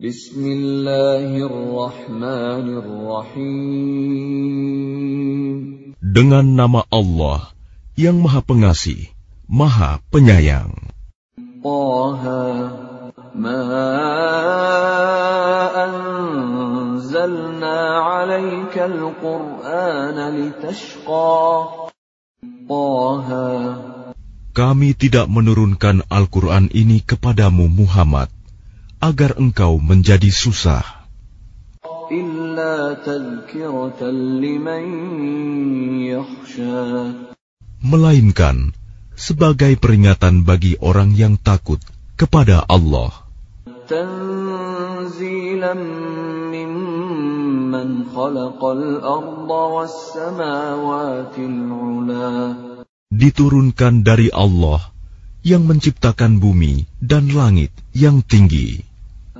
Bismillahirrahmanirrahim. Dengan nama Allah yang Maha Pengasih, Maha Penyayang. Taha ma anzalna 'alaika al-Qur'ana litashqa. Taha Kami tidak menurunkan Al-Quran ini kepadamu Muhammad agar engkau menjadi susah. Melainkan sebagai peringatan bagi orang yang takut kepada Allah. Diturunkan dari Allah yang menciptakan bumi dan langit yang tinggi.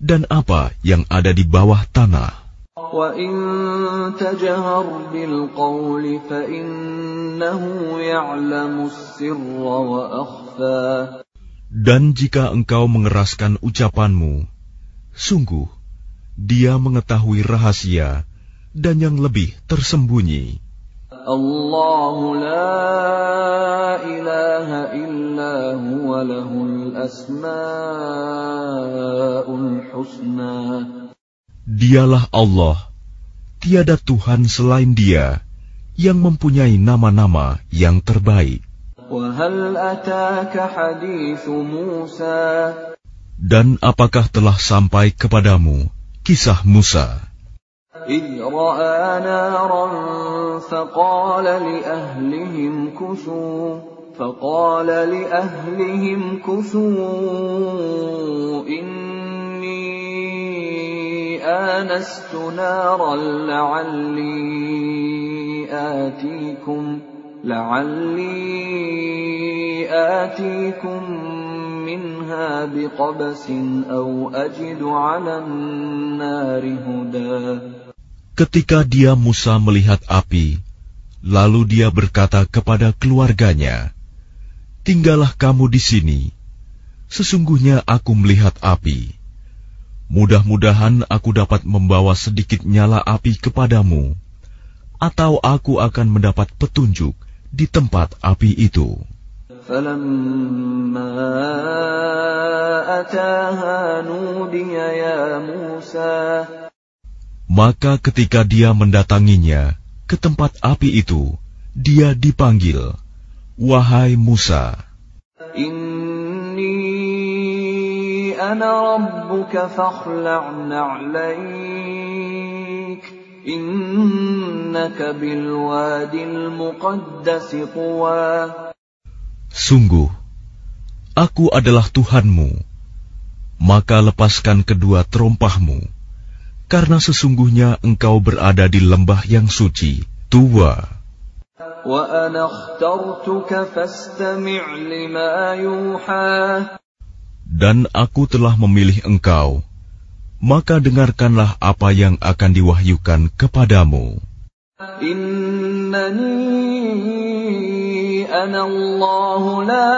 dan apa yang ada di bawah tanah. Dan jika engkau mengeraskan ucapanmu, sungguh dia mengetahui rahasia dan yang lebih tersembunyi. Allahu la ilaha illa huwa lahul asmaul husna. Dialah Allah, tiada Tuhan selain Dia yang mempunyai nama-nama yang terbaik. Dan apakah telah sampai kepadamu kisah Musa? إذ رأى نارا فقال لأهلهم كثوا فقال لأهلهم كثوا إني آنست نارا لعلي آتيكم لعلي آتيكم منها بقبس أو أجد على النار هدى. Ketika dia Musa melihat api, lalu dia berkata kepada keluarganya, "Tinggallah kamu di sini. Sesungguhnya aku melihat api. Mudah-mudahan aku dapat membawa sedikit nyala api kepadamu, atau aku akan mendapat petunjuk di tempat api itu." Maka ketika dia mendatanginya ke tempat api itu, dia dipanggil, Wahai Musa. Inni ana rabbuka Sungguh, aku adalah Tuhanmu. Maka lepaskan kedua terompahmu karena sesungguhnya engkau berada di lembah yang suci, tua. Dan aku telah memilih engkau, maka dengarkanlah apa yang akan diwahyukan kepadamu. Innani la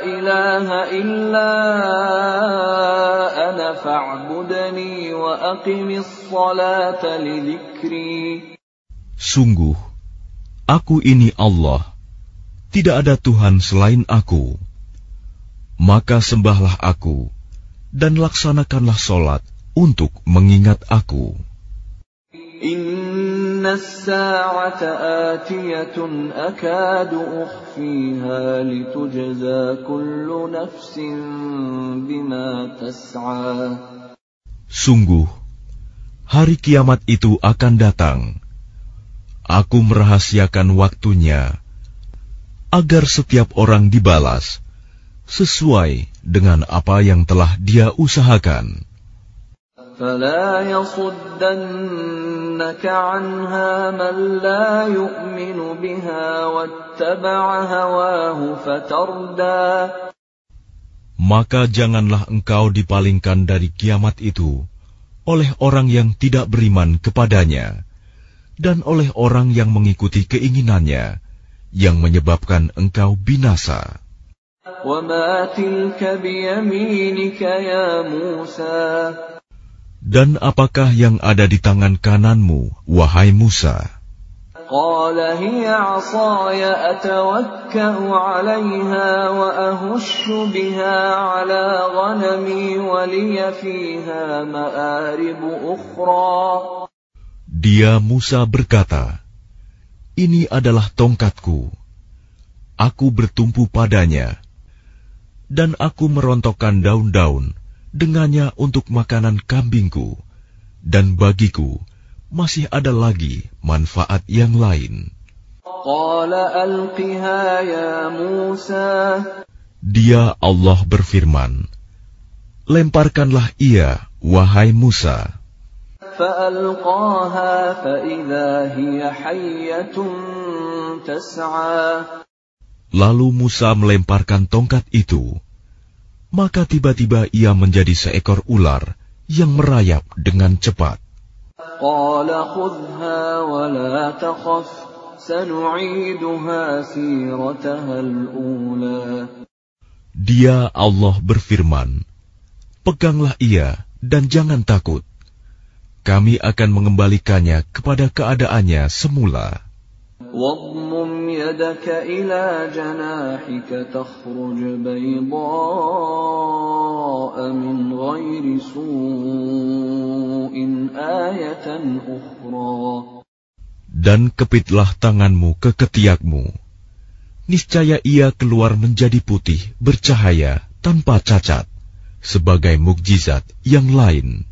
ilaha illa Sungguh, aku ini Allah, tidak ada Tuhan selain aku. Maka sembahlah aku, dan laksanakanlah solat untuk mengingat aku. إن الساعة آتية أكاد أخفيها لتجزى كل نفس بما تسعى Sungguh, hari kiamat itu akan datang. Aku merahasiakan waktunya, agar setiap orang dibalas sesuai dengan apa yang telah dia usahakan. فلا يصدنك عنها من لا يؤمن بها واتبع هواه فتردى Maka janganlah engkau dipalingkan dari kiamat itu oleh orang yang tidak beriman kepadanya dan oleh orang yang mengikuti keinginannya yang menyebabkan engkau binasa. وما تلك بيمينك يا موسى Dan apakah yang ada di tangan kananmu, wahai Musa? Dia Musa berkata, Ini adalah tongkatku. Aku bertumpu padanya, dan aku merontokkan daun-daun dengannya untuk makanan kambingku, dan bagiku masih ada lagi manfaat yang lain. Dia Allah berfirman, Lemparkanlah ia, wahai Musa. Lalu Musa melemparkan tongkat itu, maka tiba-tiba ia menjadi seekor ular yang merayap dengan cepat. Dia Allah berfirman, Peganglah ia dan jangan takut. Kami akan mengembalikannya kepada keadaannya semula. واضمم يدك إلى جناحك تخرج بيضاء من غير سوء آية أخرى Dan kepitlah tanganmu ke ketiakmu. Niscaya ia keluar menjadi putih, bercahaya, tanpa cacat, sebagai mukjizat yang lain.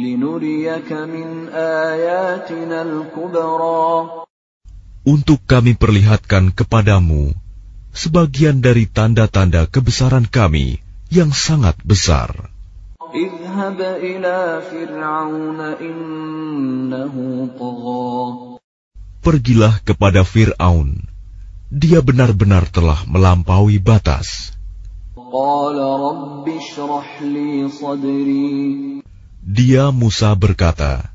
لنريك من آياتنا الكبرى untuk kami perlihatkan kepadamu sebagian dari tanda-tanda kebesaran kami yang sangat besar. Pergilah kepada Fir'aun. Dia benar-benar telah melampaui batas. Dia Musa berkata,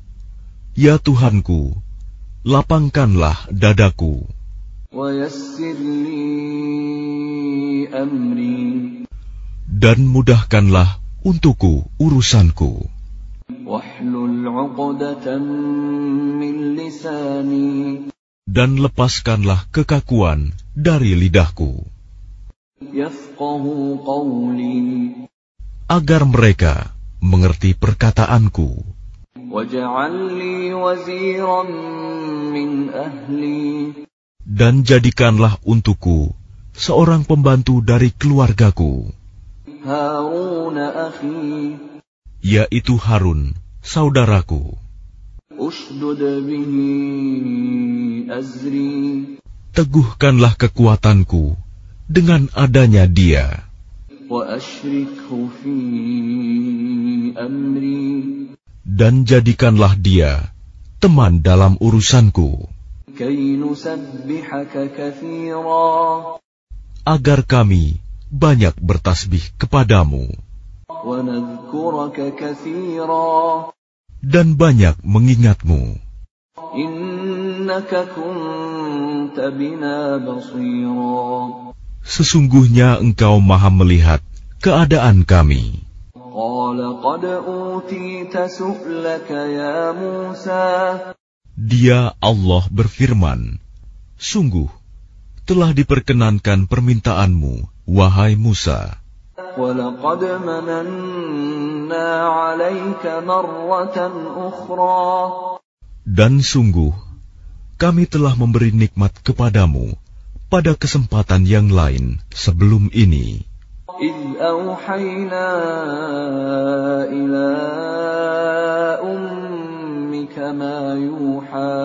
Ya Tuhanku, lapangkanlah dadaku. Dan mudahkanlah untukku urusanku. Dan lepaskanlah kekakuan dari lidahku. Agar mereka mengerti perkataanku. Dan jadikanlah untukku seorang pembantu dari keluargaku, yaitu Harun, saudaraku. Teguhkanlah kekuatanku dengan adanya dia dan jadikanlah dia teman dalam urusanku. Agar kami banyak bertasbih kepadamu dan banyak mengingatmu. Sesungguhnya engkau maha melihat keadaan kami. Dia Allah berfirman, Sungguh, telah diperkenankan permintaanmu, wahai Musa. Dan sungguh, kami telah memberi nikmat kepadamu pada kesempatan yang lain sebelum ini. إذ أوحينا إلى أمك ما يوحى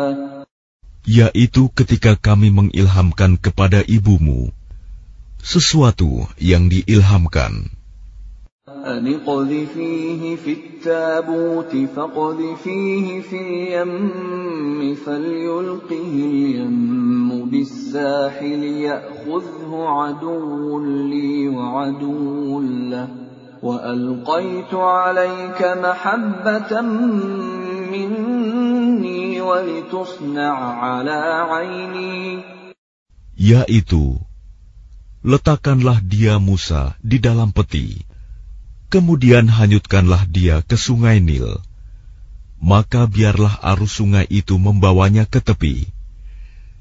yaitu ketika kami mengilhamkan kepada ibumu sesuatu yang diilhamkan. أن اقذفيه في التابوت فاقذفيه في اليم فليلقه اليم بالساحل يأخذه عدو لي وعدو له وألقيت عليك محبة مني ولتصنع على عيني. Yaitu letakkanlah dia Musa di dalam peti, kemudian hanyutkanlah dia ke sungai Nil. Maka biarlah arus sungai itu membawanya ke tepi.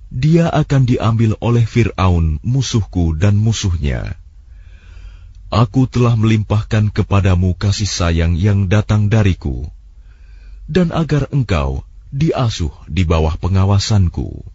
Dia akan diambil oleh Fir'aun, musuhku dan musuhnya. Aku telah melimpahkan kepadamu kasih sayang yang datang dariku, dan agar engkau diasuh di bawah pengawasanku.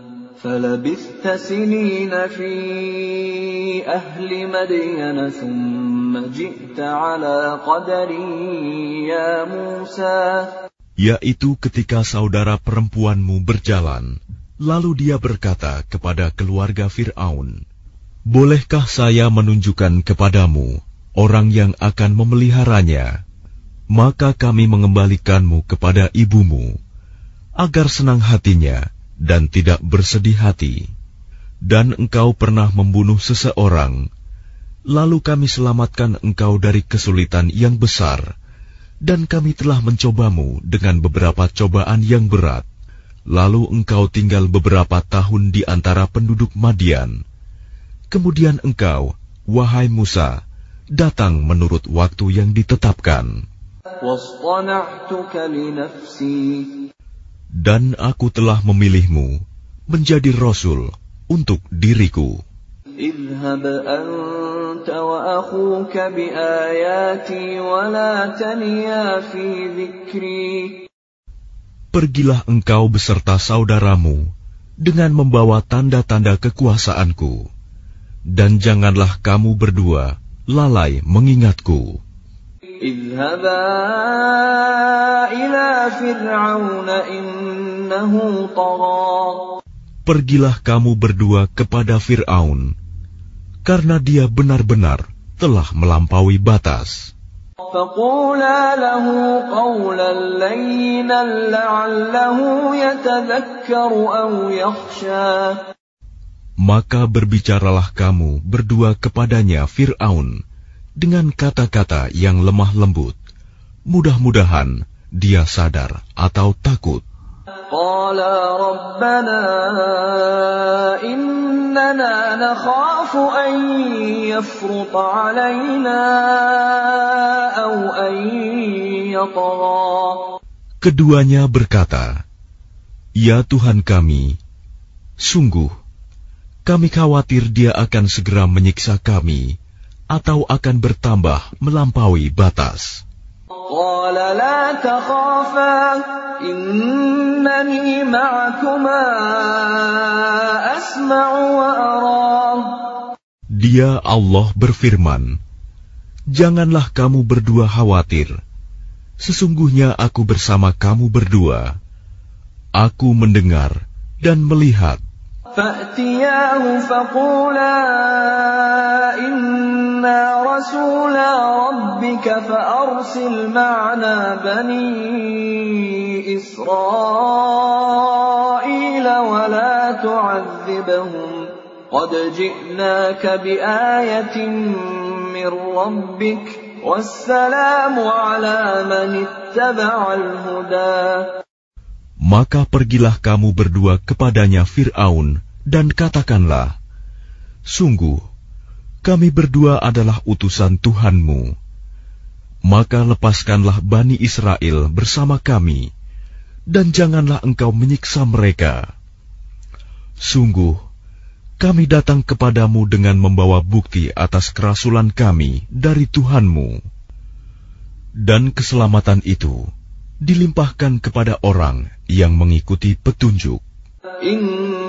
فلبثت سنين في أهل مدين ثم جئت على قدري يا موسى Yaitu ketika saudara perempuanmu berjalan, lalu dia berkata kepada keluarga Fir'aun, Bolehkah saya menunjukkan kepadamu orang yang akan memeliharanya? Maka kami mengembalikanmu kepada ibumu, agar senang hatinya dan tidak bersedih hati, dan engkau pernah membunuh seseorang, lalu kami selamatkan engkau dari kesulitan yang besar, dan kami telah mencobamu dengan beberapa cobaan yang berat. Lalu engkau tinggal beberapa tahun di antara penduduk Madian. Kemudian engkau, wahai Musa, datang menurut waktu yang ditetapkan. Dan aku telah memilihmu menjadi rasul untuk diriku. Pergilah engkau beserta saudaramu dengan membawa tanda-tanda kekuasaanku, dan janganlah kamu berdua lalai mengingatku. اذهبا إلى فرعون إنه طغى Pergilah kamu berdua kepada Fir'aun, karena dia benar-benar telah melampaui batas. Maka berbicaralah kamu berdua kepadanya Fir'aun, dengan kata-kata yang lemah lembut. Mudah-mudahan dia sadar atau takut. Keduanya berkata, Ya Tuhan kami, sungguh, kami khawatir dia akan segera menyiksa kami atau akan bertambah melampaui batas. Dia Allah berfirman, Janganlah kamu berdua khawatir. Sesungguhnya aku bersama kamu berdua. Aku mendengar dan melihat. فأتياه فقولا إنا رسولا ربك فأرسل معنا بني إسرائيل ولا تعذبهم قد جئناك بآية من ربك والسلام على من اتبع الهدى Maka pergilah kamu berdua kepadanya Fir'aun dan katakanlah, Sungguh, kami berdua adalah utusan Tuhanmu. Maka lepaskanlah Bani Israel bersama kami, dan janganlah engkau menyiksa mereka. Sungguh, kami datang kepadamu dengan membawa bukti atas kerasulan kami dari Tuhanmu. Dan keselamatan itu dilimpahkan kepada orang yang mengikuti petunjuk. Inna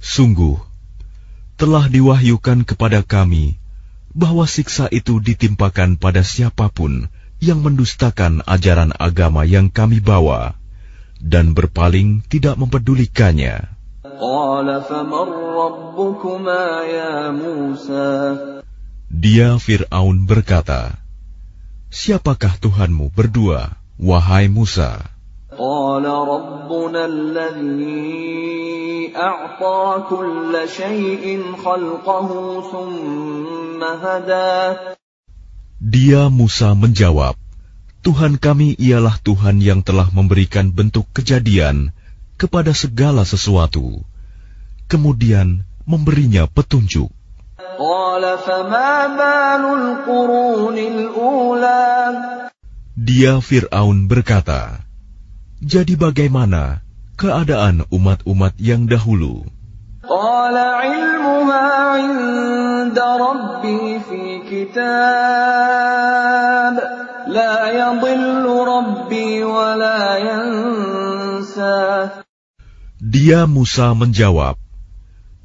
Sungguh, telah diwahyukan kepada kami bahwa siksa itu ditimpakan pada siapa pun yang mendustakan ajaran agama yang kami bawa dan berpaling tidak mempedulikannya. Dia Fir'aun berkata, Siapakah Tuhanmu berdua, wahai Musa? Dia Musa menjawab, Tuhan kami ialah Tuhan yang telah memberikan bentuk kejadian kepada segala sesuatu, kemudian memberinya petunjuk. Dia Fir'aun berkata, Jadi bagaimana keadaan umat-umat yang dahulu? Dia Musa menjawab,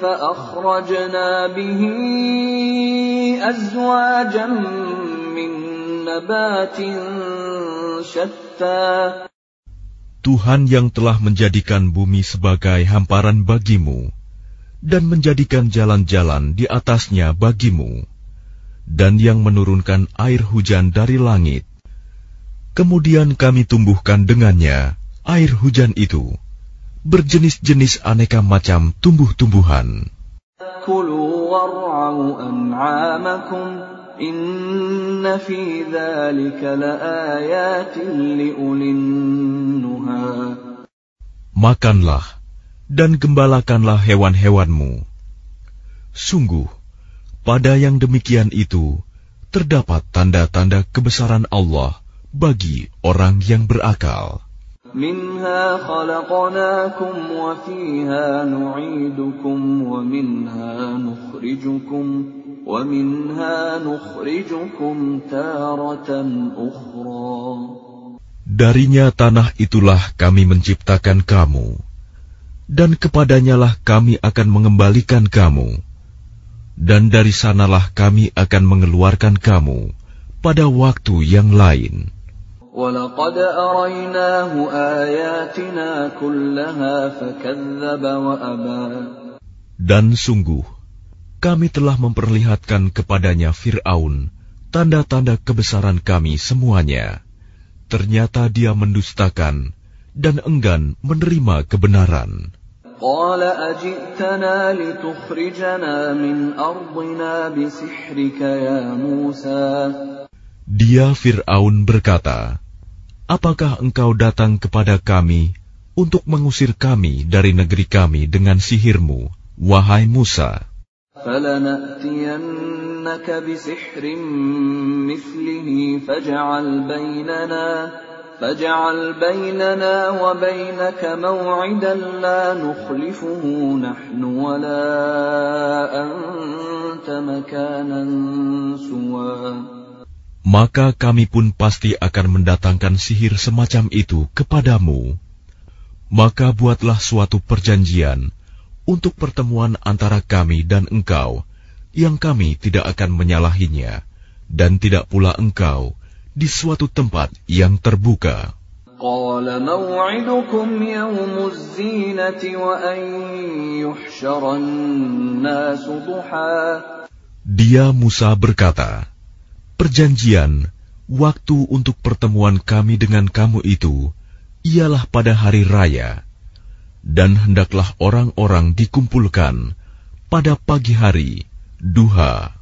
فأخرجنا به أزواجا من نبات شتى Tuhan yang telah menjadikan bumi sebagai hamparan bagimu dan menjadikan jalan-jalan di atasnya bagimu, dan yang menurunkan air hujan dari langit. Kemudian kami tumbuhkan dengannya air hujan itu, berjenis-jenis aneka macam tumbuh-tumbuhan. Makanlah dan gembalakanlah hewan-hewanmu. Sungguh, pada yang demikian itu terdapat tanda-tanda kebesaran Allah bagi orang yang berakal. منها خلقناكم وفيها نعيدكم ومنها نخرجكم ومنها نخرجكم تارة أخرى Darinya tanah itulah kami menciptakan kamu, dan kepadanyalah kami akan mengembalikan kamu, dan dari sanalah kami akan mengeluarkan kamu pada waktu yang lain. ولقد أريناه آياتنا كلها فكذب وأبى Dan sungguh, kami telah memperlihatkan kepadanya Fir'aun tanda-tanda kebesaran kami semuanya. Ternyata dia mendustakan dan enggan menerima kebenaran. قال أجئتنا لتخرجنا من أرضنا بسحرك يا موسى Dia Fir'aun berkata, Apakah engkau datang kepada kami untuk mengusir kami dari negeri kami dengan sihirmu, wahai Musa? فاجعل بيننا وبينك موعدا لا نخلفه نحن ولا أنت مكانا سوى maka kami pun pasti akan mendatangkan sihir semacam itu kepadamu. Maka buatlah suatu perjanjian untuk pertemuan antara kami dan engkau, yang kami tidak akan menyalahinya, dan tidak pula engkau di suatu tempat yang terbuka. Dia Musa berkata, Perjanjian waktu untuk pertemuan kami dengan kamu itu ialah pada hari raya, dan hendaklah orang-orang dikumpulkan pada pagi hari, duha.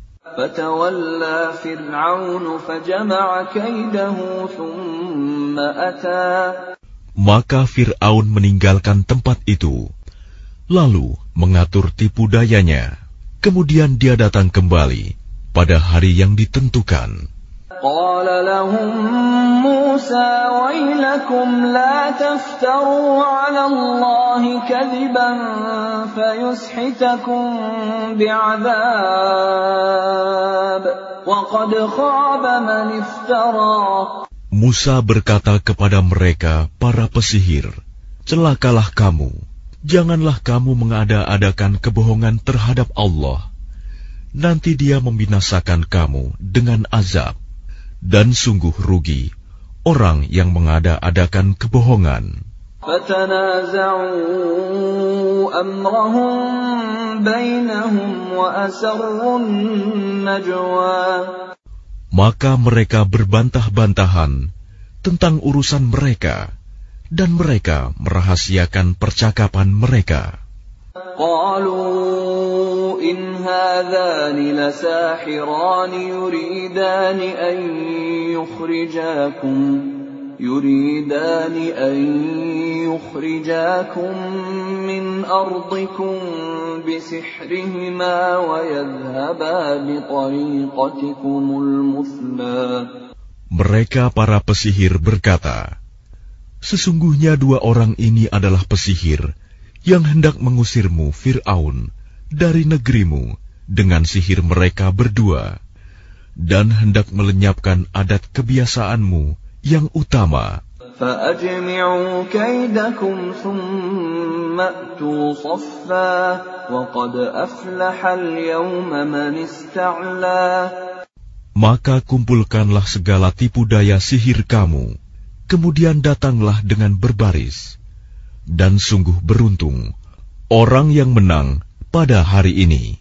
Maka Fir'aun meninggalkan tempat itu, lalu mengatur tipu dayanya. Kemudian dia datang kembali, pada hari yang ditentukan. قال لهم موسى ويلكم لا تفتروا على الله كذبا فيسحتكم بعذاب وقد خاب من افترى Musa berkata kepada mereka, para pesihir, Celakalah kamu, janganlah kamu mengada-adakan kebohongan terhadap Allah. nanti dia membinasakan kamu dengan azab. Dan sungguh rugi orang yang mengada-adakan kebohongan. Maka mereka berbantah-bantahan tentang urusan mereka, dan mereka merahasiakan percakapan mereka. قالوا إن هذان لساحران يريدان أن يخرجاكم يريدان أن يخرجاكم من أرضكم بسحرهما ويذهبا بطريقتكم المثلى Mereka para pesihir berkata, Sesungguhnya dua orang ini adalah pesihir yang hendak mengusirmu, Fir'aun, dari negerimu dengan sihir mereka berdua, dan hendak melenyapkan adat kebiasaanmu yang utama. فأجمعوا كيدكم ثم أتوا صفا وقد أفلح اليوم من استعلى Maka kumpulkanlah segala tipu daya sihir kamu, kemudian datanglah dengan berbaris. dan sungguh beruntung orang yang menang pada hari ini.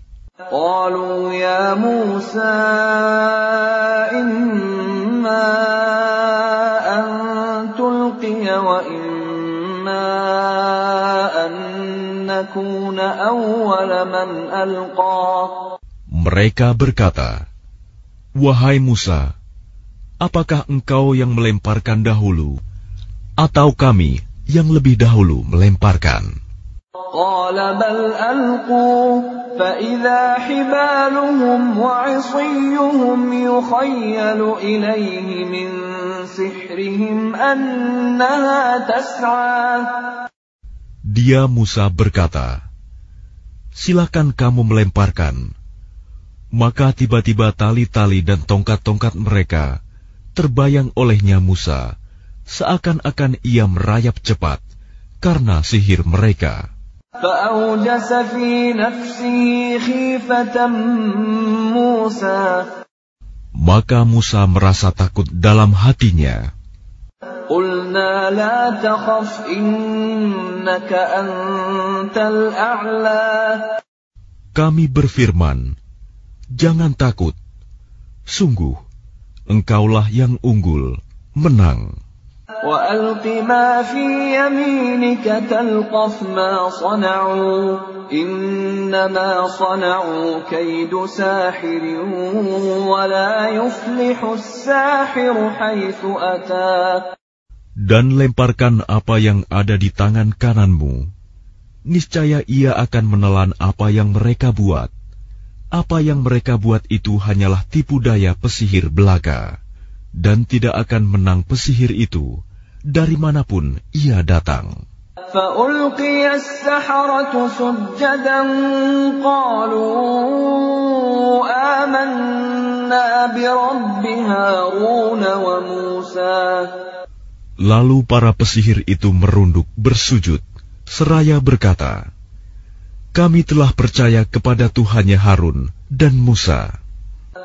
Mereka berkata, Wahai Musa, apakah engkau yang melemparkan dahulu, atau kami yang lebih dahulu melemparkan. Dia Musa berkata, Silakan kamu melemparkan. Maka tiba-tiba tali-tali dan tongkat-tongkat mereka terbayang olehnya Musa seakan-akan ia merayap cepat karena sihir mereka. Maka Musa merasa takut dalam hatinya. Kami berfirman, jangan takut. Sungguh, engkaulah yang unggul, menang. وألق ما في يمينك تلقف ما صنعوا إنما صنعوا كيد ساحر ولا يفلح الساحر حيث أتى Dan lemparkan apa yang ada di tangan kananmu. Niscaya ia akan menelan apa yang mereka buat. Apa yang mereka buat itu hanyalah tipu daya pesihir belaka. Dan tidak akan menang pesihir itu dari manapun ia datang. فألقي السحرة سجدا قالوا آمنا برب هارون وموسى Lalu para pesihir itu merunduk bersujud, seraya berkata, Kami telah percaya kepada Tuhannya Harun dan Musa.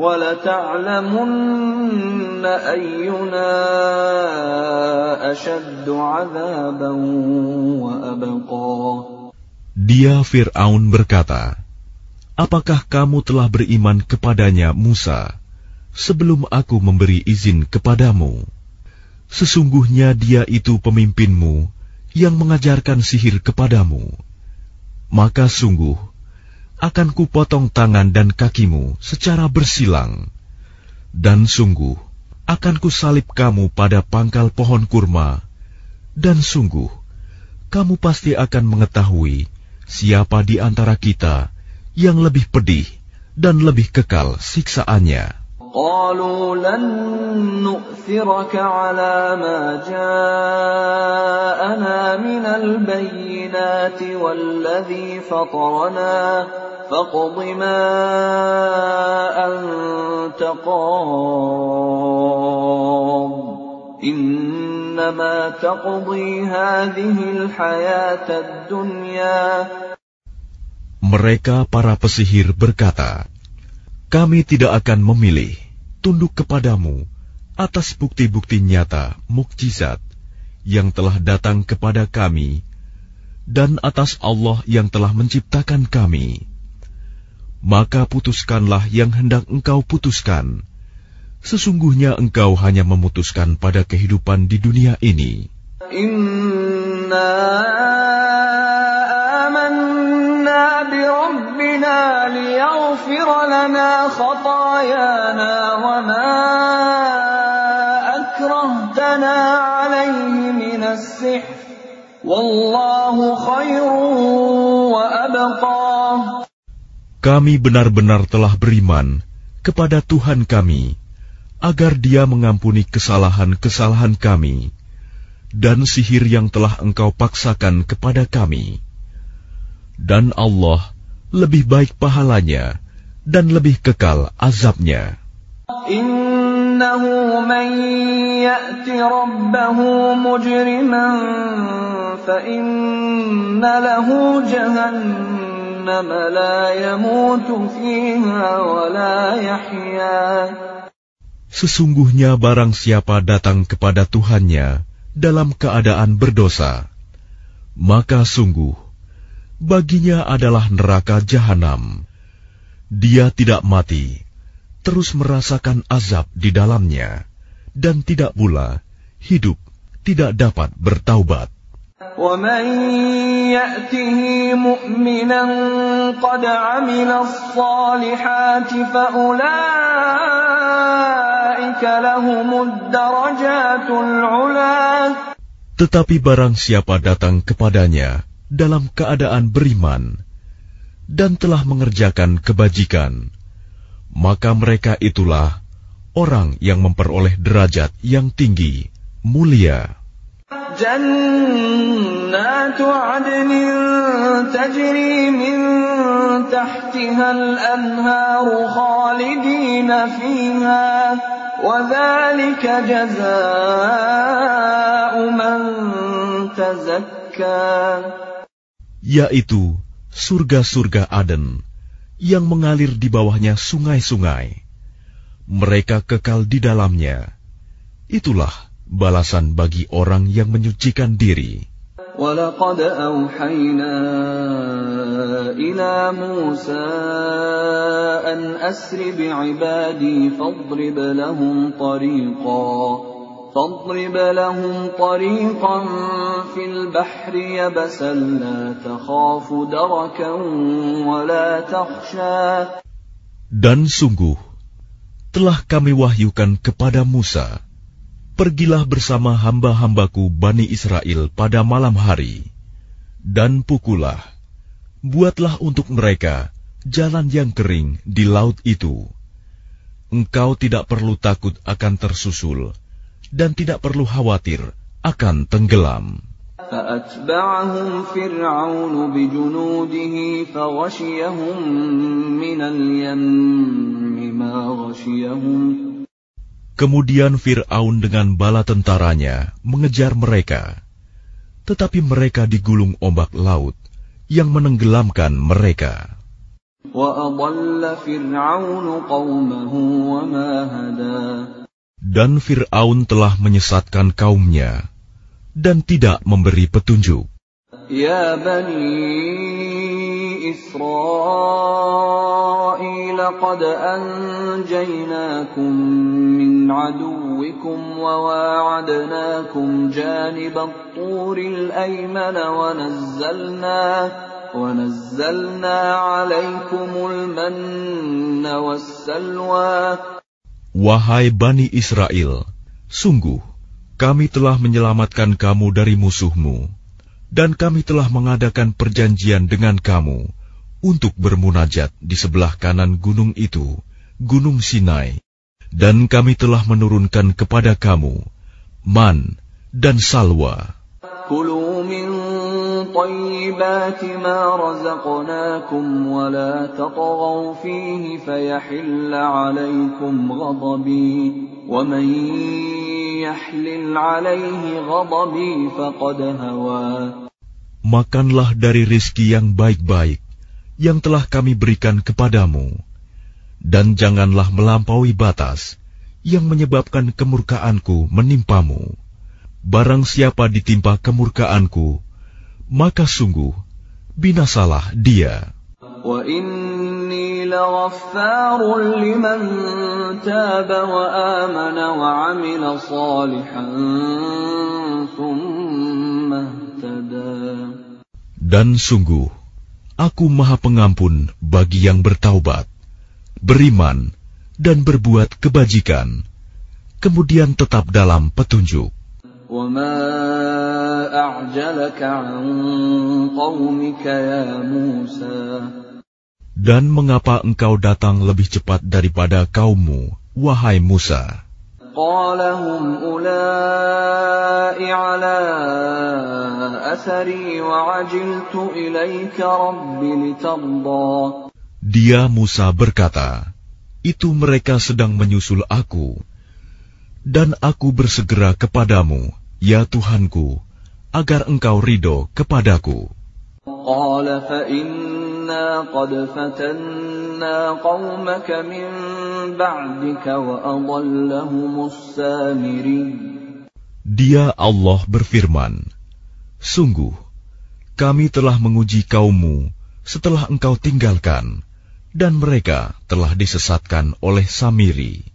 ولتعلمن أينا أشد عذابا وأبقى Dia Fir'aun berkata, Apakah kamu telah beriman kepadanya Musa sebelum aku memberi izin kepadamu? Sesungguhnya dia itu pemimpinmu yang mengajarkan sihir kepadamu. Maka sungguh, akan kupotong tangan dan kakimu secara bersilang. Dan sungguh, akan kusalib kamu pada pangkal pohon kurma. Dan sungguh, kamu pasti akan mengetahui siapa di antara kita yang lebih pedih dan lebih kekal siksaannya. قالوا لن نؤثرك على ما جاءنا من البينات والذي فطرنا فاقض ما أنت قاض إنما تقضي هذه الحياة الدنيا Mereka para pesihir berkata, Kami tidak akan memilih tunduk kepadamu atas bukti-bukti nyata mukjizat yang telah datang kepada kami dan atas Allah yang telah menciptakan kami. Maka putuskanlah yang hendak engkau putuskan. Sesungguhnya engkau hanya memutuskan pada kehidupan di dunia ini. Inna amanna bi Rabbina liyaghfir lana khatayana السحر والله خير وأبقى Kami benar-benar telah beriman kepada Tuhan kami, agar Dia mengampuni kesalahan-kesalahan kami dan sihir yang telah Engkau paksakan kepada kami. Dan Allah lebih baik pahalanya dan lebih kekal azabnya. Ya'ti rabbahu mujriman fa inna lahu jahannam la yamutu fiha wa la yahya. Sesungguhnya barang siapa datang kepada Tuhannya dalam keadaan berdosa, maka sungguh baginya adalah neraka jahanam. Dia tidak mati, terus merasakan azab di dalamnya, dan tidak pula hidup tidak dapat bertaubat. Tetapi barang siapa datang kepadanya dalam keadaan beriman dan telah mengerjakan kebajikan, maka mereka itulah orang yang memperoleh derajat yang tinggi, mulia. جنات عدن تجري من تحتها الأنهار خالدين فيها وذلك جزاء من تزكى yaitu surga-surga Aden yang mengalir di bawahnya sungai-sungai. Mereka kekal di dalamnya. Itulah balasan bagi orang yang menyucikan diri. ولقد أوحينا إلى موسى أن أسر بعبادي فاضرب لهم طريقاً فاضرب لهم طريقا في البحر يبسا لا تخاف دركا ولا تخشى Dan sungguh, telah kami wahyukan kepada Musa, Pergilah bersama hamba-hambaku Bani Israel pada malam hari, dan pukulah, buatlah untuk mereka jalan yang kering di laut itu. Engkau tidak perlu takut akan tersusul, dan tidak perlu khawatir akan tenggelam. فأتبعهم فرعون بجنوده فغشيهم من اليم ما غشيهم Kemudian Fir'aun dengan bala tentaranya mengejar mereka. Tetapi mereka digulung ombak laut yang menenggelamkan mereka. Dan Fir'aun telah menyesatkan kaumnya dan tidak memberi petunjuk. Ya Bani Israel, qad anjaynakum min aduwikum wa wa'adnakum janib at-turil ayman wa nazzalna ونزلنا عليكم المن والسلوى Wahai Bani Israel, sungguh kami telah menyelamatkan kamu dari musuhmu, dan kami telah mengadakan perjanjian dengan kamu untuk bermunajat di sebelah kanan gunung itu, Gunung Sinai, dan kami telah menurunkan kepada kamu man dan salwa. Kulu min طيبات ما رزقناكم ولا تطغوا فيه فيحل عليكم غضبي ومن يحلل عليه غضبي فقد هوى Makanlah dari rizki yang baik-baik yang telah kami berikan kepadamu, dan janganlah melampaui batas yang menyebabkan kemurkaanku menimpamu. Barang siapa ditimpa kemurkaanku, maka sungguh binasalah dia. Dan sungguh, aku maha pengampun bagi yang bertaubat, beriman, dan berbuat kebajikan, kemudian tetap dalam petunjuk. Dan mengapa engkau datang lebih cepat daripada kaummu, wahai Musa? Dia Musa berkata, itu mereka sedang menyusul aku, dan aku bersegera kepadamu, ya Tuhanku, agar engkau ridho kepadaku. Dia Allah berfirman, Sungguh, kami telah menguji kaummu setelah engkau tinggalkan, dan mereka telah disesatkan oleh Samiri.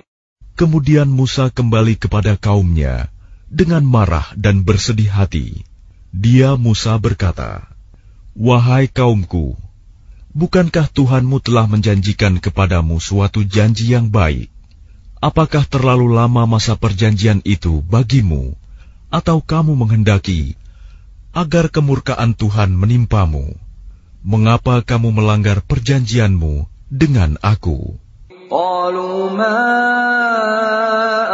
Kemudian Musa kembali kepada kaumnya dengan marah dan bersedih hati. Dia Musa berkata, Wahai kaumku, bukankah Tuhanmu telah menjanjikan kepadamu suatu janji yang baik? Apakah terlalu lama masa perjanjian itu bagimu, atau kamu menghendaki agar kemurkaan Tuhan menimpamu? Mengapa kamu melanggar perjanjianmu dengan aku?' قالوا ما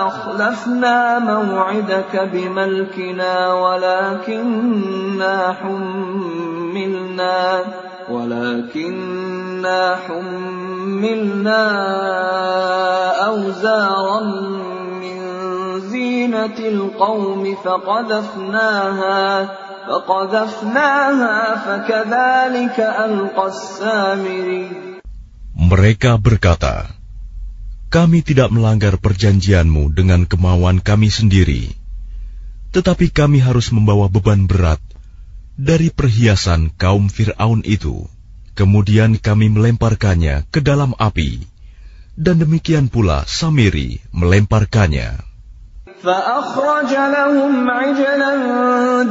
أخلفنا موعدك بملكنا ولكننا حملنا ولكننا حملنا أوزارا من زينة القوم فقذفناها فقذفناها فكذلك ألقى السامري. Mereka berkata, kami tidak melanggar perjanjianmu dengan kemauan kami sendiri, tetapi kami harus membawa beban berat dari perhiasan kaum Fir'aun itu. Kemudian kami melemparkannya ke dalam api, dan demikian pula Samiri melemparkannya. فأخرج لهم عجلا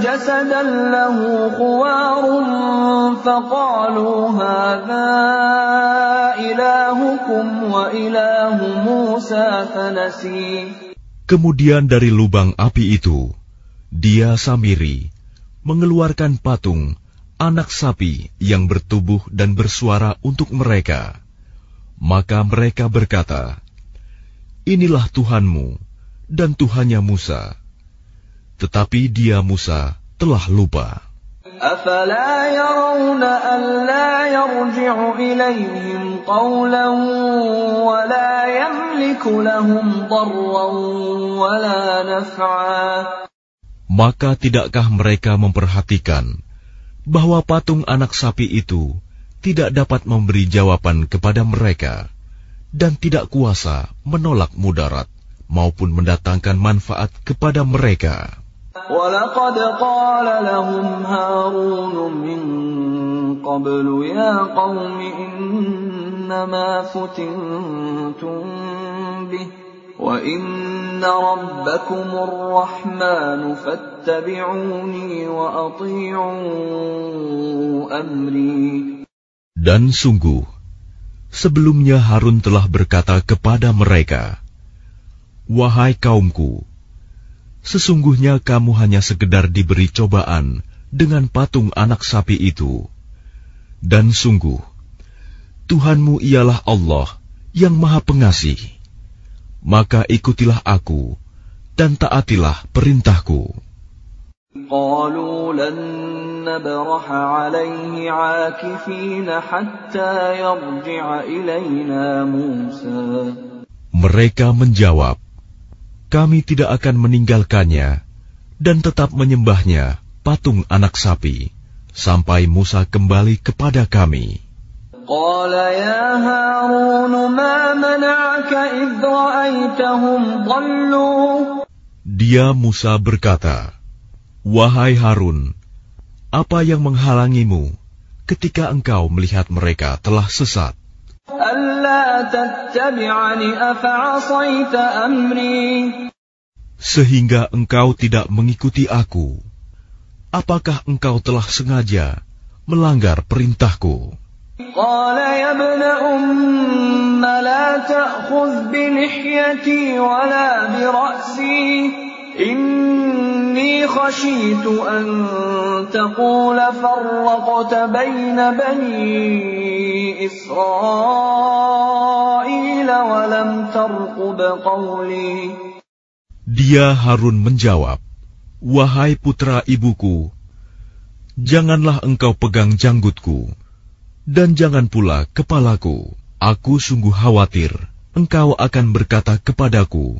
جسدا له خوار فقالوا هذا Kemudian dari lubang api itu, dia Samiri mengeluarkan patung anak sapi yang bertubuh dan bersuara untuk mereka. Maka mereka berkata, Inilah Tuhanmu dan Tuhannya Musa. Tetapi dia Musa telah lupa. أفلا يرون ألا يرجع إليهم قولا ولا يملك لهم ضرا ولا نفعا Maka tidakkah mereka memperhatikan bahwa patung anak sapi itu tidak dapat memberi jawaban kepada mereka dan tidak kuasa menolak mudarat maupun mendatangkan manfaat kepada mereka. ولقد قال لهم هارون من قبل يا قوم إنما فتنتم به وإن ربكم الرحمن فاتبعوني وأطيعوا أمري Dan sungguh, sebelumnya Harun telah berkata kepada mereka, Wahai kaumku, Sesungguhnya kamu hanya sekedar diberi cobaan dengan patung anak sapi itu. Dan sungguh, Tuhanmu ialah Allah yang maha pengasih. Maka ikutilah aku dan taatilah perintahku. قالوا Mereka menjawab, Kami tidak akan meninggalkannya dan tetap menyembahnya patung anak sapi sampai Musa kembali kepada kami. قال يا هارون ما منعك إذ رأيتهم ضلوا Dia Musa berkata, Wahai Harun, apa yang menghalangimu ketika engkau melihat mereka telah sesat? ألا تتبعني أفعصيت أمري Sehingga engkau tidak mengikuti aku. Apakah engkau telah sengaja melanggar perintahku? قال يا ابن أم لا تأخذ بلحيتي ولا برأسي إني خشيت أن تقول فرقت بين بني إسرائيل ولم ترقب قولي Dia Harun menjawab, Wahai putra ibuku, janganlah engkau pegang janggutku, dan jangan pula kepalaku. Aku sungguh khawatir engkau akan berkata kepadaku,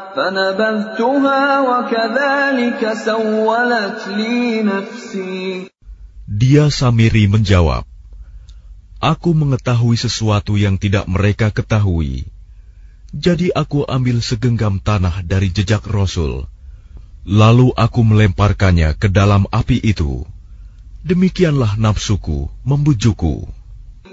Dia Samiri menjawab, Aku mengetahui sesuatu yang tidak mereka ketahui. Jadi aku ambil segenggam tanah dari jejak Rasul, lalu aku melemparkannya ke dalam api itu. Demikianlah nafsuku membujukku.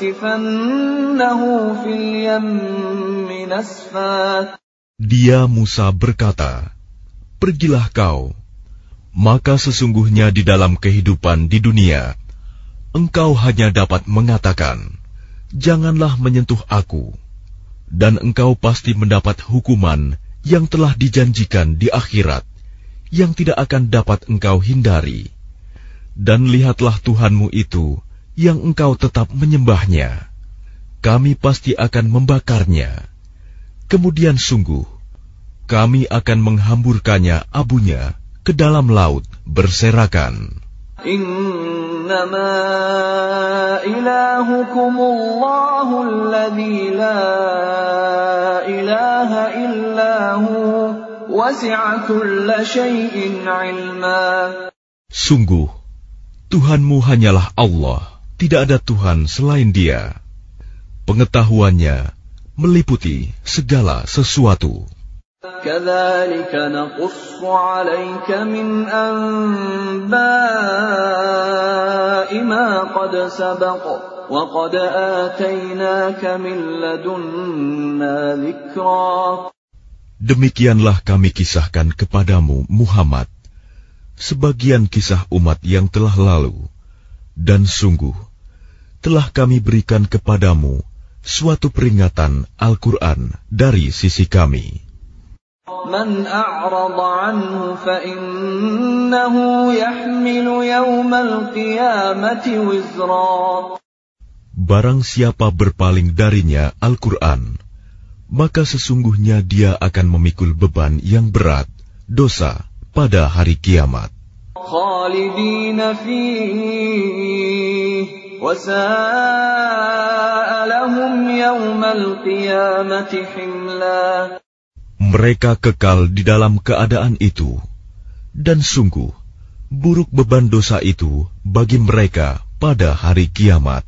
لننسفنه في اليم نسفا Dia Musa berkata, Pergilah kau, maka sesungguhnya di dalam kehidupan di dunia, engkau hanya dapat mengatakan, Janganlah menyentuh aku, dan engkau pasti mendapat hukuman yang telah dijanjikan di akhirat, yang tidak akan dapat engkau hindari. Dan lihatlah Tuhanmu itu, yang engkau tetap menyembahnya. kami pasti akan membakarnya. Kemudian sungguh, kami akan menghamburkannya abunya ke dalam laut berserakan. إنما إلهكم الله الذي لا إله إلا هو وسع كل شيء علما Sungguh, Tuhanmu hanyalah Allah, tidak ada Tuhan selain Dia. Pengetahuannya meliputi segala sesuatu. كذلك نقص عليك من أنباء ما قد سبق وقد آتيناك من لدنا ذكرا Demikianlah kami kisahkan kepadamu, Muhammad, sebagian kisah umat yang telah lalu, dan sungguh telah kami berikan kepadamu suatu peringatan Al-Quran dari sisi kami. من أعرض عنه فإنه يحمل يوم القيامة وزرا Barang siapa berpaling darinya Al-Quran, maka sesungguhnya dia akan memikul beban yang berat, dosa, pada hari kiamat. خالدين فيه Mereka kekal di dalam keadaan itu, dan sungguh buruk beban dosa itu bagi mereka pada hari kiamat.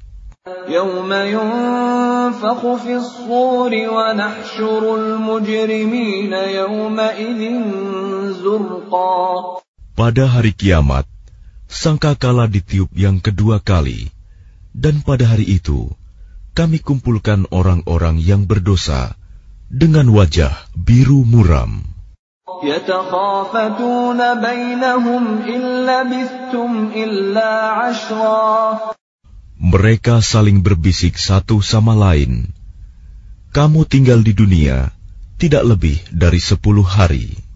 Pada hari kiamat, sangka kala ditiup yang kedua kali. Dan pada hari itu, kami kumpulkan orang-orang yang berdosa dengan wajah biru muram. Mereka saling berbisik satu sama lain. Kamu tinggal di dunia tidak lebih dari sepuluh hari.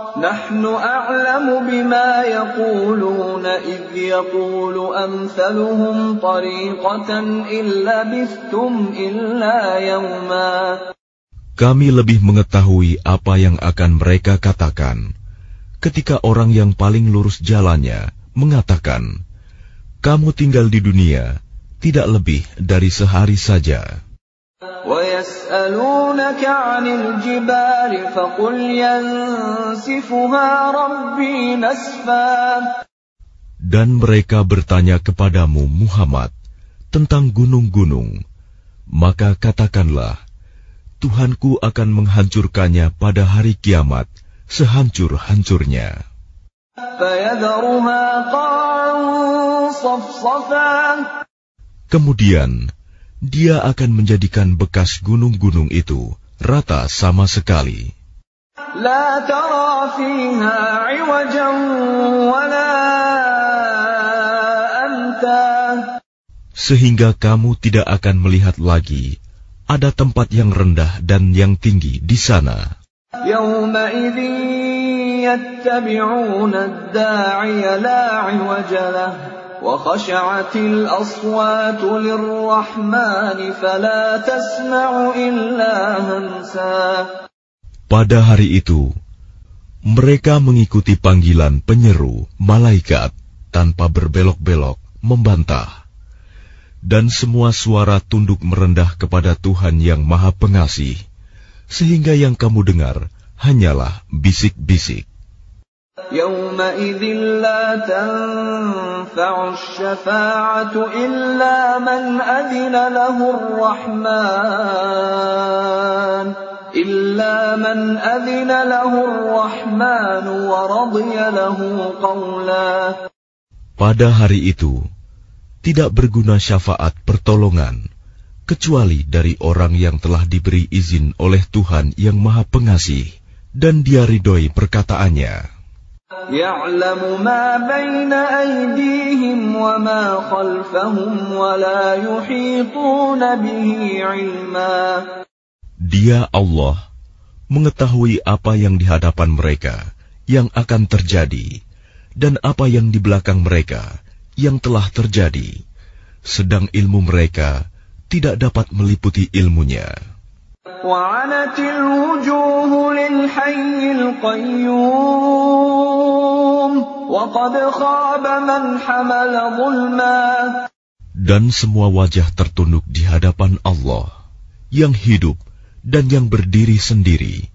نحن أعلم بما يقولون إذ يقول أمثلهم طريقة إن لبثتم إلا يوما Kami lebih mengetahui apa yang akan mereka katakan ketika orang yang paling lurus jalannya mengatakan, "Kamu tinggal di dunia tidak lebih dari sehari saja." ويسألونك عن الجبال فقل ينسفها ربي نسفا Dan mereka bertanya kepadamu, Muhammad, tentang gunung-gunung. Maka katakanlah, Tuhanku akan menghancurkannya pada hari kiamat, sehancur-hancurnya. فيذرها قاعا صفصفا Kemudian, dia akan menjadikan bekas gunung-gunung itu rata sama sekali. لا ترى فيها عوجا ولا أمتا Sehingga kamu tidak akan melihat lagi ada tempat yang rendah dan yang tinggi di sana. يومئذ يتبعون الداعي لا عوج له وخشعت الأصوات للرحمن فلا تسمع إلا همسا Pada hari itu, mereka mengikuti panggilan penyeru malaikat tanpa berbelok-belok, membantah. Dan semua suara tunduk merendah kepada Tuhan yang Maha Pengasih, sehingga yang kamu dengar hanyalah bisik-bisik. يومئذ لا تنفع الشفاعة إلا من أذن له الرحمن إلا من أذن له الرحمن ورضي له قولا Pada hari itu, tidak berguna syafaat pertolongan, kecuali dari orang yang telah diberi izin oleh Tuhan yang Maha Pengasih, dan dia ridhoi perkataannya. يعلم ما بين أيديهم وما خلفهم ولا يحيطون به علما Dia Allah mengetahui apa yang di hadapan mereka yang akan terjadi dan apa yang di belakang mereka yang telah terjadi, sedang ilmu mereka tidak dapat meliputi ilmunya. وعنت الوجوه للحي القيوم وقد خاب من حمل ظلما Dan semua wajah tertunduk di hadapan Allah yang hidup dan yang berdiri sendiri.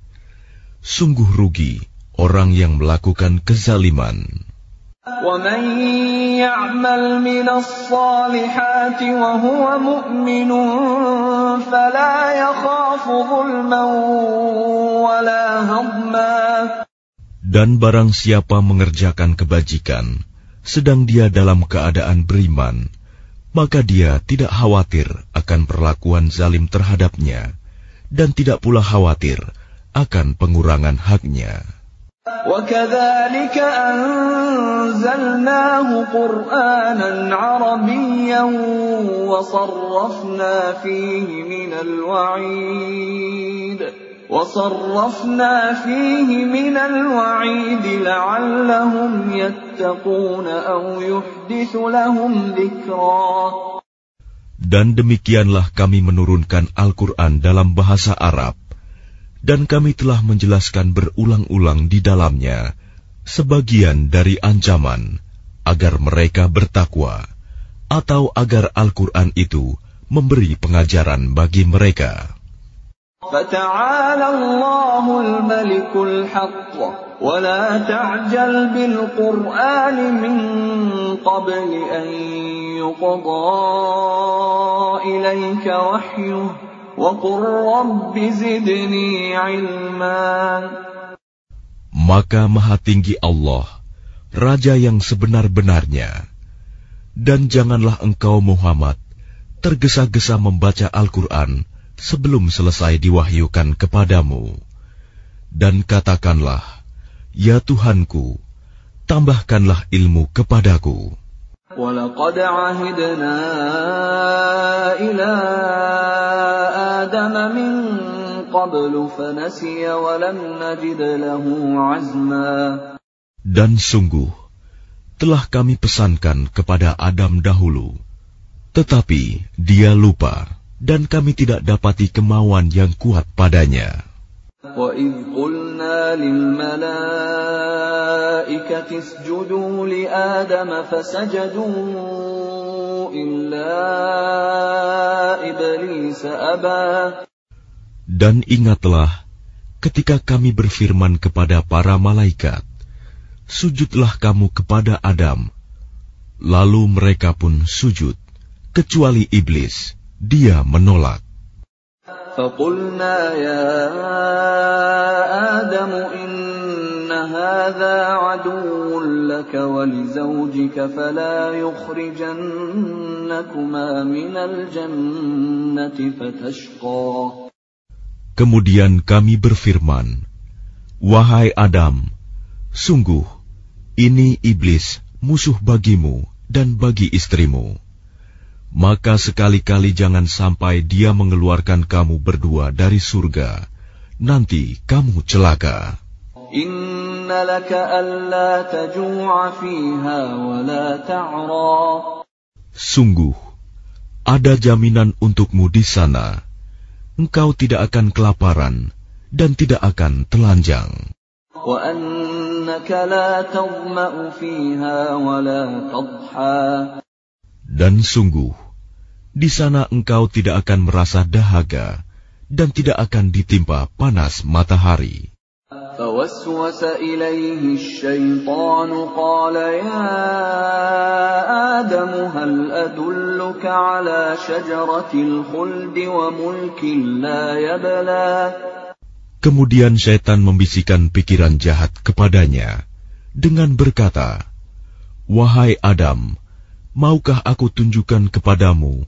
Sungguh rugi orang yang melakukan kezaliman. ومن يعمل من الصالحات وهو مؤمن فلا يخاف ظلما ولا هضما Dan barang siapa mengerjakan kebajikan, sedang dia dalam keadaan beriman, maka dia tidak khawatir akan perlakuan zalim terhadapnya, dan tidak pula khawatir akan pengurangan haknya. وكذلك أنزلناه قرآنا عربيا وصرفنا فيه من الوعيد وصرفنا فيه من الوعيد لعلهم يتقون أو يحدث لهم ذكرا Dan demikianlah kami menurunkan Al-Quran dalam bahasa Arab dan kami telah menjelaskan berulang-ulang di dalamnya sebagian dari ancaman agar mereka bertakwa atau agar Al-Quran itu memberi pengajaran bagi mereka. فتعالى الله الملك الحق ولا تعجل بالقرآن من قبل أن يقضى إليك وحيه وقل رب زدني علما Maka maha tinggi Allah, Raja yang sebenar-benarnya. Dan janganlah engkau Muhammad tergesa-gesa membaca Al-Quran sebelum selesai diwahyukan kepadamu. Dan katakanlah, Ya Tuhanku, tambahkanlah ilmu kepadaku. ولقد عهدنا إلى آدم من قبل فنسي ولم نجد له عزما Dan sungguh, telah kami pesankan kepada Adam dahulu, tetapi dia lupa, dan kami tidak dapati kemauan yang kuat padanya. وإذ قلنا للملائكة اسجدوا لآدم فسجدوا إلا إبليس أبى Dan ingatlah ketika kami berfirman kepada para malaikat, Sujudlah kamu kepada Adam. Lalu mereka pun sujud, kecuali iblis. Dia menolak. فقلنا يا آدم إن هذا عدو لك ولزوجك فلا يخرجنكما من الجنة فتشقى Kemudian kami berfirman, Wahai Adam, sungguh, ini iblis musuh bagimu dan bagi istrimu. maka sekali-kali jangan sampai dia mengeluarkan kamu berdua dari surga. Nanti kamu celaka. Sungguh, ada jaminan untukmu di sana. Engkau tidak akan kelaparan dan tidak akan telanjang. Dan sungguh, di sana engkau tidak akan merasa dahaga dan tidak akan ditimpa panas matahari. فوسوس إليه الشيطان قال يا آدم هل أدلك على شجرة الخلد وملك لا يبلى Kemudian syaitan membisikkan pikiran jahat kepadanya dengan berkata, Wahai Adam, maukah aku tunjukkan kepadamu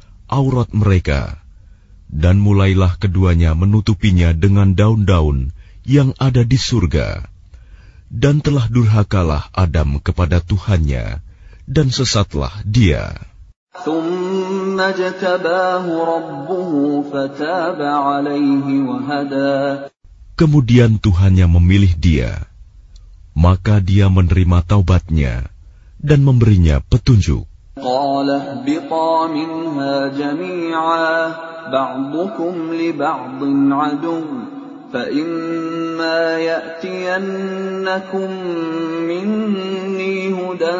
aurat mereka, dan mulailah keduanya menutupinya dengan daun-daun yang ada di surga. Dan telah durhakalah Adam kepada Tuhannya, dan sesatlah dia. Kemudian Tuhannya memilih dia, maka dia menerima taubatnya dan memberinya petunjuk. قال اهبطا منها جميعا بعضكم لبعض عدو فإما يأتينكم مني هدى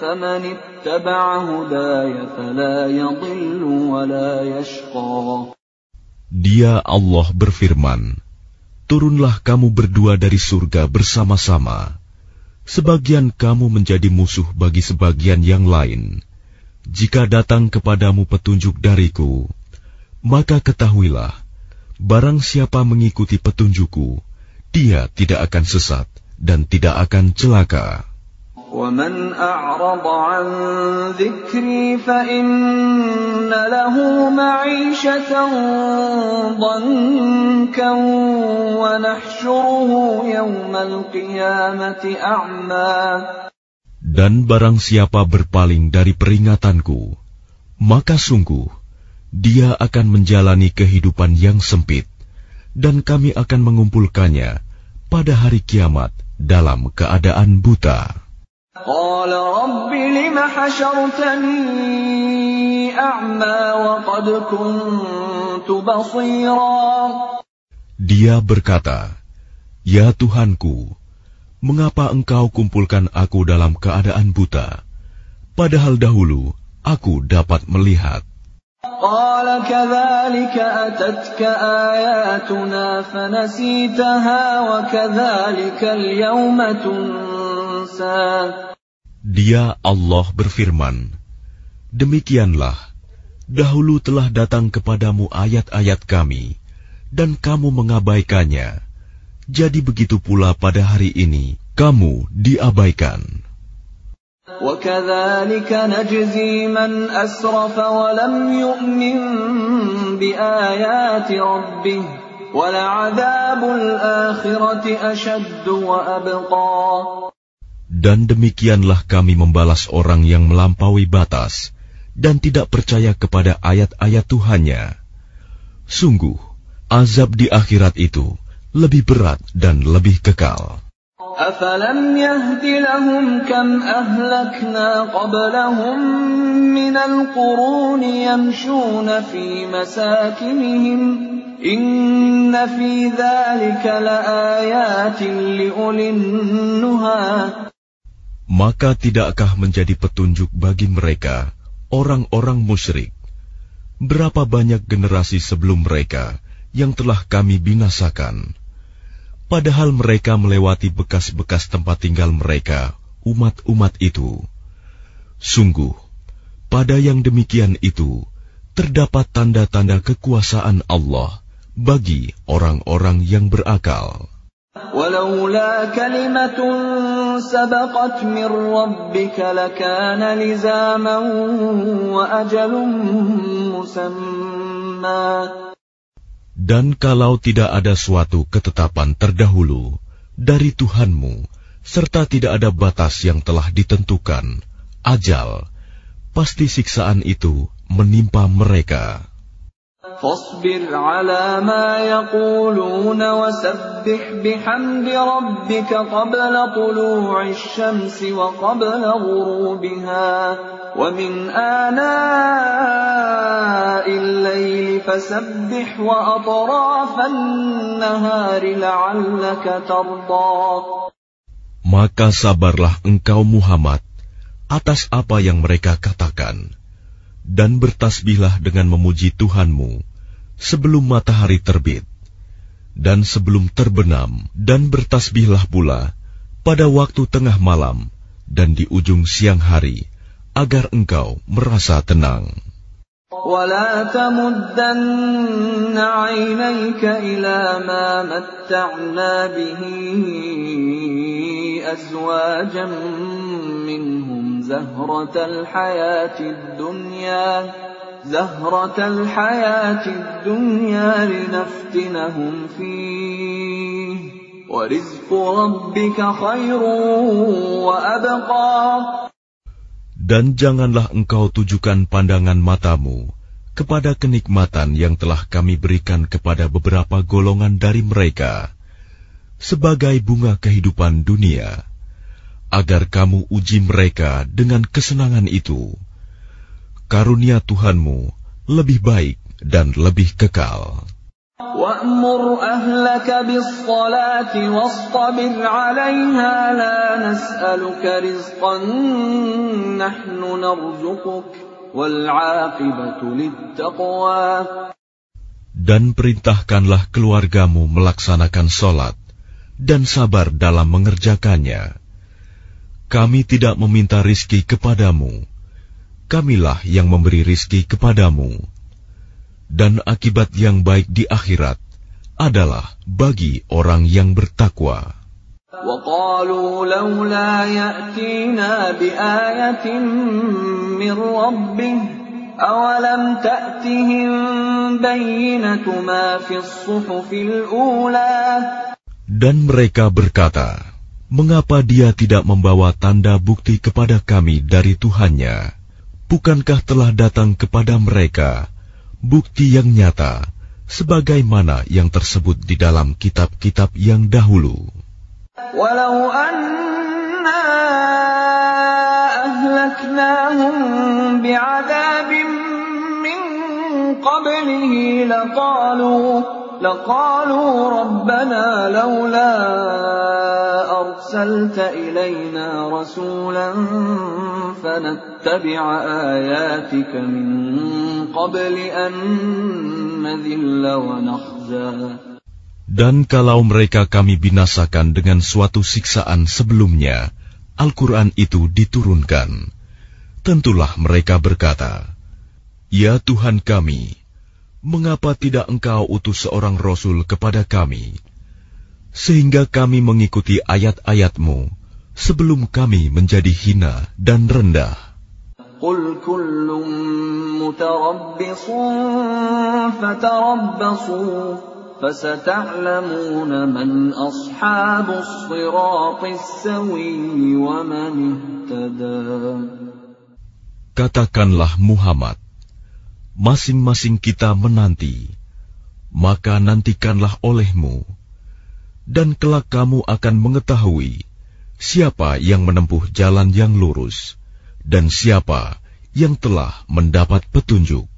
فمن اتبع هداي فلا يضل ولا يشقى Dia Allah berfirman, Turunlah kamu berdua dari surga bersama-sama sebagian kamu menjadi musuh bagi sebagian yang lain. Jika datang kepadamu petunjuk dariku, maka ketahuilah, barang siapa mengikuti petunjukku, dia tidak akan sesat dan tidak akan celaka. ومن أعرض عن ذكري فإن له معيشة ضنكا ونحشره يوم القيامة أعمى Dan barang siapa berpaling dari peringatanku, maka sungguh dia akan menjalani kehidupan yang sempit, dan kami akan mengumpulkannya pada hari kiamat dalam keadaan buta. قال رب لم حشرتني أعمى وقد كنت بصيرا Dia berkata, Ya Tuhanku, mengapa engkau kumpulkan aku dalam keadaan buta, padahal dahulu aku dapat melihat. قال كذلك أتتك آياتنا فنسيتها وكذلك اليوم تنسى Dia Allah berfirman, Demikianlah, dahulu telah datang kepadamu ayat-ayat kami, dan kamu mengabaikannya. Jadi begitu pula pada hari ini, kamu diabaikan. وكذلك نجزي من أسرف ولم يؤمن بآيات ربه ولعذاب الآخرة أشد وأبقى Dan demikianlah kami membalas orang yang melampaui batas dan tidak percaya kepada ayat-ayat Tuhannya. Sungguh, azab di akhirat itu lebih berat dan lebih kekal. أفلم يهد لهم كم أهلكنا قبلهم من القرون يمشون في مساكنهم إن في ذلك لآيات لأولي النهى Maka tidakkah menjadi petunjuk bagi mereka, orang-orang musyrik? Berapa banyak generasi sebelum mereka yang telah kami binasakan? Padahal mereka melewati bekas-bekas tempat tinggal mereka, umat-umat itu. Sungguh, pada yang demikian itu, terdapat tanda-tanda kekuasaan Allah bagi orang-orang yang berakal. ولولا كلمة سبقت من ربك لكان لزاما وأجل مسمى Dan kalau tidak ada suatu ketetapan terdahulu dari Tuhanmu, serta tidak ada batas yang telah ditentukan, ajal, pasti siksaan itu menimpa mereka. فاصبر على ما يقولون وسبح بحمد ربك قبل طلوع الشمس وقبل غروبها ومن آناء الليل فسبح وأطراف النهار لعلك ترضى Maka sabarlah engkau Muhammad atas apa yang mereka katakan, dan bertasbihlah dengan memuji Tuhanmu sebelum matahari terbit dan sebelum terbenam, dan bertasbihlah pula pada waktu tengah malam dan di ujung siang hari, agar engkau merasa tenang. ولا تمدن عينيك إلى ما متعنا به أزواجا منهم زهرة الحياة الدنيا زهرة الحياة الدنيا لنفتنهم فيه ورزق ربك خير وأبقى Dan janganlah engkau tujukan pandangan matamu kepada kenikmatan yang telah kami berikan kepada beberapa golongan dari mereka sebagai bunga kehidupan dunia, agar kamu uji mereka dengan kesenangan itu karunia Tuhanmu lebih baik dan lebih kekal. وَأْمُرْ أَهْلَكَ بِالصَّلَاةِ وَاصْطَبِرْ عَلَيْهَا لَا نَسْأَلُكَ رِزْقًا نَحْنُ نَرْزُقُكَ وَالْعَاقِبَةُ لِلتَّقْوَى Dan perintahkanlah keluargamu melaksanakan solat dan sabar dalam mengerjakannya. Kami tidak meminta rizki kepadamu, kamilah yang memberi rizki kepadamu. Dan akibat yang baik di akhirat adalah bagi orang yang bertakwa. وقالوا لولا يأتينا بآية من ربه أولم تأتهم بينة ما في الصحف الأولى Dan mereka berkata, mengapa dia tidak membawa tanda bukti kepada kami dari Tuhannya? Bukankah telah datang kepada mereka bukti yang nyata, sebagaimana yang tersebut di dalam kitab-kitab yang dahulu? Walau anna ahlaknahum bi'adabim min qablihi لقالوا ربنا لولا أرسلت إلينا رسولا فنتبع آياتك من قبل أن نذل ونخزى Dan kalau mereka kami binasakan dengan suatu siksaan sebelumnya, Al-Quran itu diturunkan. Tentulah mereka berkata, Ya Tuhan kami, mengapa tidak engkau utus seorang Rasul kepada kami, sehingga kami mengikuti ayat-ayatmu sebelum kami menjadi hina dan rendah? قل كل متربص فتربصوا فستعلمون من أصحاب الصراط السوي ومن اهتدى Katakanlah Muhammad, masing-masing kita menanti, maka nantikanlah olehmu, dan kelak kamu akan mengetahui siapa yang menempuh jalan yang lurus, dan siapa yang telah mendapat petunjuk.